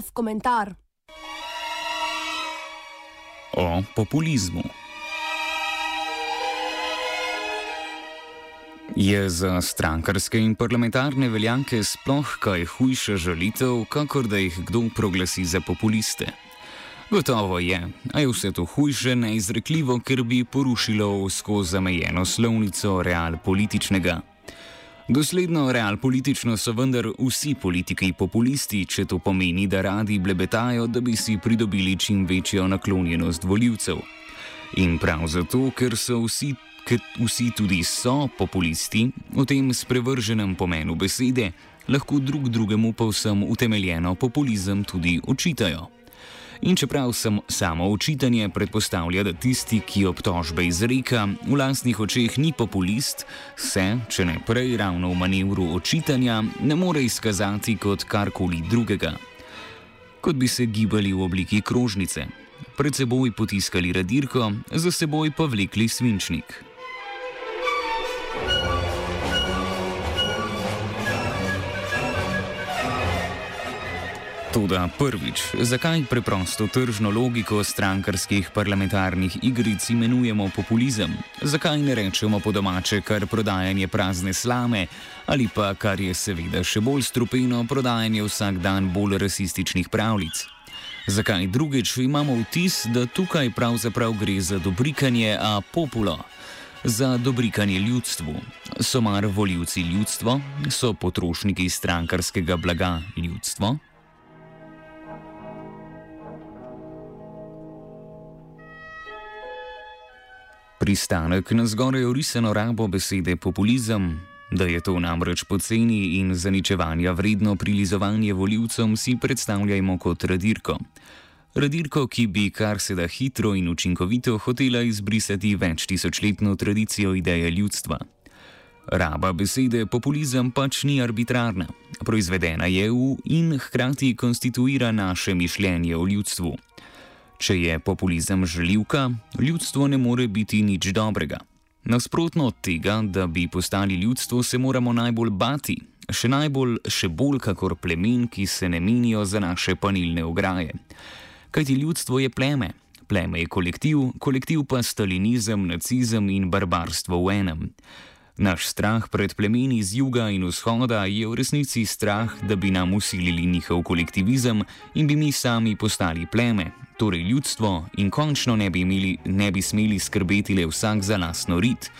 Off komentar. O populizmu. Je za strankarske in parlamentarne veljake sploh kaj hujša žalitev, kakor da jih kdo proglasi za populiste? Gotovo je, a je vse to hujše neizrekljivo, ker bi porušilo skozi zamejeno slovnico real političnega. Dosledno real politično so vendar vsi politiki populisti, če to pomeni, da radi blebetajo, da bi si pridobili čim večjo naklonjenost voljivcev. In prav zato, ker so vsi, ker vsi tudi so populisti, v tem sprevrženem pomenu besede, lahko drug drugemu povsem utemeljeno populizem tudi očitajo. In čeprav sem samo učitanje predpostavlja, da tisti, ki obtožbe izreka, v lastnih očeh ni populist, se, če ne prej ravno v manevru očitanja, ne more izkazati kot karkoli drugega. Kot bi se gibali v obliki krožnice, pred seboj potiskali radirko, za seboj pa vlekli svinčnik. Toda prvič, zakaj preprosto tržno logiko strankarskih parlamentarnih igric imenujemo populizem? Zakaj ne rečemo po domače kar prodajanje prazne slame ali pa, kar je seveda še bolj strupeno, prodajanje vsak dan bolj rasističnih pravljic? Zakaj drugič imamo vtis, da tukaj pravzaprav gre za dobrikanje a populo? Za dobrikanje ljudstvu. So mar voljivci ljudstvo, so potrošniki strankarskega blaga ljudstvo? Pristanek na zgoraj orisano rabo besede populizem, da je to namreč poceni in zaničevanja vredno prilizovanje voljivcem, si predstavljajmo kot radirko. Radirko, ki bi kar se da hitro in učinkovito hotela izbrisati več tisočletno tradicijo ideje ljudstva. Raba besede populizem pač ni arbitrarna, proizvedena je v in hkrati konstituira naše mišljenje o ljudstvu. Če je populizem želivka, ljudstvo ne more biti nič dobrega. Nasprotno od tega, da bi postali ljudstvo, se moramo najbolj bati, še najbolj, še bolj kakor plemen, ki se ne menijo za naše panilne ograje. Kajti ljudstvo je pleme, pleme je kolektiv, kolektiv pa stalinizem, nacizem in barbarstvo v enem. Naš strah pred plemeni z juga in vzhoda je v resnici strah, da bi nam usilili njihov kolektivizem in bi mi sami postali pleme, torej ljudstvo, in končno ne bi, imeli, ne bi smeli skrbeti le vsak za lasno rit,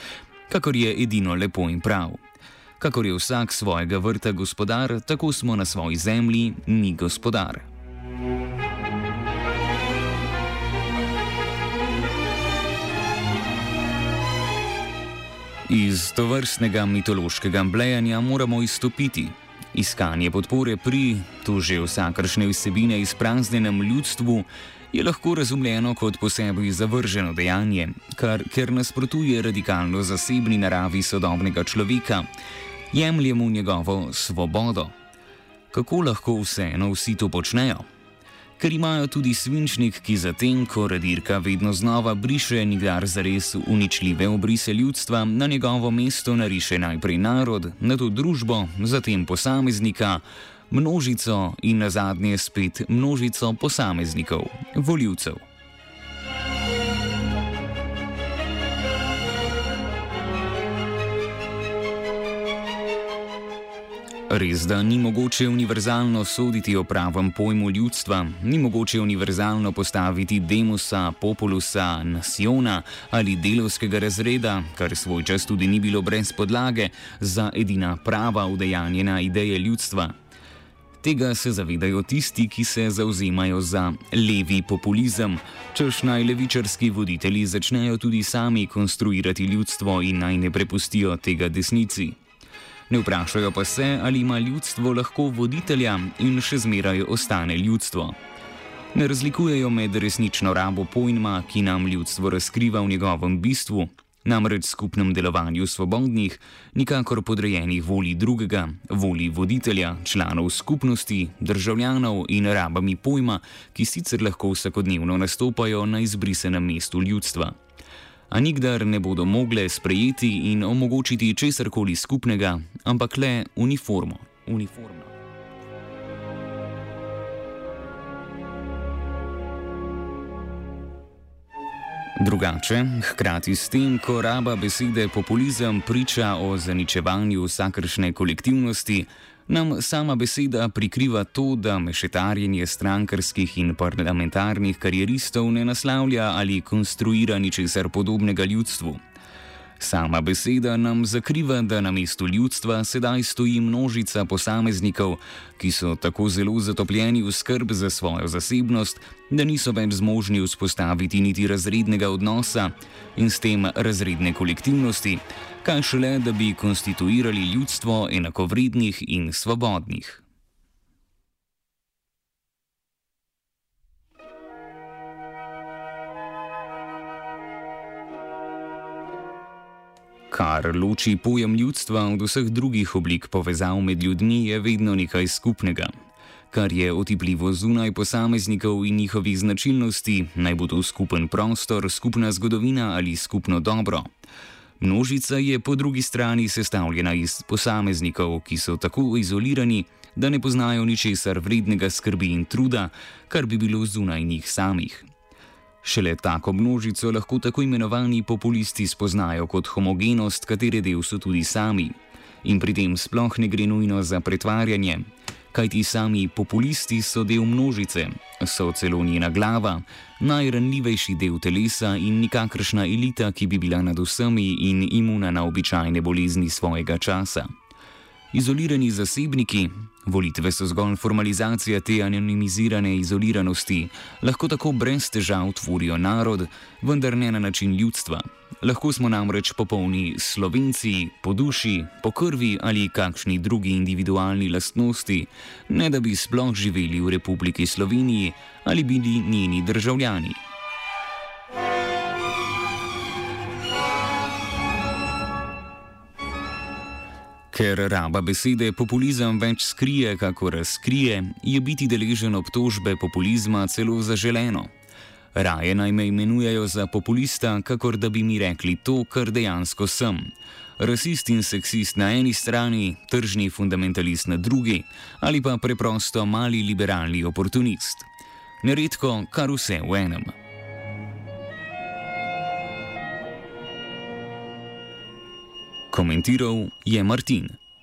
kakor je edino lepo in prav. Kakor je vsak svojega vrta gospodar, tako smo na svoji zemlji mi gospodar. Iz tovrstnega mitološkega blejanja moramo izstopiti. Iskanje podpore pri, tu že vsakršne vsebine izpraznjenem ljudstvu, je lahko razumljeno kot posebej zavrženo dejanje, kar, ker nasprotuje radikalno zasebni naravi sodobnega človeka, jemlje mu njegovo svobodo. Kako lahko vseeno vsi to počnejo? Ker imajo tudi svinčnik, ki zatem, ko radirka vedno znova briše nikdar zares uničljive obrise ljudstva, na njegovo mesto nariše najprej narod, nato družbo, zatem posameznika, množico in na zadnje spet množico posameznikov, voljivcev. Res, da ni mogoče univerzalno soditi o pravem pojmu ljudstva, ni mogoče univerzalno postaviti demusa, populusa, nasiona ali delovskega razreda, kar svoj čas tudi ni bilo brez podlage za edina prava udejanjena ideje ljudstva. Tega se zavedajo tisti, ki se zauzemajo za levi populizem, čež naj levičarski voditelji začnejo tudi sami konstruirati ljudstvo in naj ne prepustijo tega desnici. Ne vprašajo pa se, ali ima ljudstvo lahko voditelja in še zmeraj ostane ljudstvo. Ne razlikujejo med resnično rabo pojma, ki nam ljudstvo razkriva v njegovem bistvu, namreč skupnem delovanju svobodnih, nikakor podrejenih volji drugega, volji voditelja, članov skupnosti, državljanov in rabami pojma, ki sicer lahko vsakodnevno nastopajo na izbrisenem mestu ljudstva a nikdar ne bodo mogle sprejeti in omogočiti česarkoli skupnega, ampak le uniformo. uniformo. Drugače, hkrati s tem, ko raba besede populizem priča o zaničevanju vsakršne kolektivnosti, nam sama beseda prikriva to, da mešetarjenje strankarskih in parlamentarnih karieristov ne naslavlja ali konstruira ničesar podobnega ljudstvu. Sama beseda nam zakriva, da na mestu ljudstva sedaj stoji množica posameznikov, ki so tako zelo zatopljeni v skrb za svojo zasebnost, da niso več zmožni vzpostaviti niti razrednega odnosa in s tem razredne kolektivnosti, kaj šele, da bi konstituirali ljudstvo enakovrednih in svobodnih. Kar loči pojem ljudstva od vseh drugih oblik povezav med ljudmi, je vedno nekaj skupnega. Kar je otipljivo zunaj posameznikov in njihovih značilnosti, naj bo to skupen prostor, skupna zgodovina ali skupno dobro. Množica je po drugi strani sestavljena iz posameznikov, ki so tako izolirani, da ne poznajo ničesar vrednega skrbi in truda, kar bi bilo zunaj njih samih. Šele tako množico lahko tako imenovani populisti spoznajo kot homogenost, katere del so tudi sami. In pri tem sploh ne gre nujno za pretvarjanje, kajti sami populisti so del množice, so celo njena glava, najranljivejši del telesa in nikakršna elita, ki bi bila nad vsemi in imuna na običajne bolezni svojega časa. Izolirani zasebniki, volitve so zgolj formalizacija te anonimizirane izoliranosti, lahko tako brez težav tvorijo narod, vendar ne na način ljudstva. Lahko smo namreč popolni slovenci, po duši, po krvi ali kakšni drugi individualni lastnosti, ne da bi sploh živeli v Republiki Sloveniji ali bili njeni državljani. Ker raba besede populizem več skrije, kako razkrije, je biti deležen obtožbe populizma celo zaželeno. Raje naj me imenujejo za populista, kakor da bi mi rekli to, kar dejansko sem. Rasist in seksist na eni strani, tržni fundamentalist na drugi, ali pa preprosto mali liberalni oportunist. Neredko kar vse v enem. Komentiral je Martin.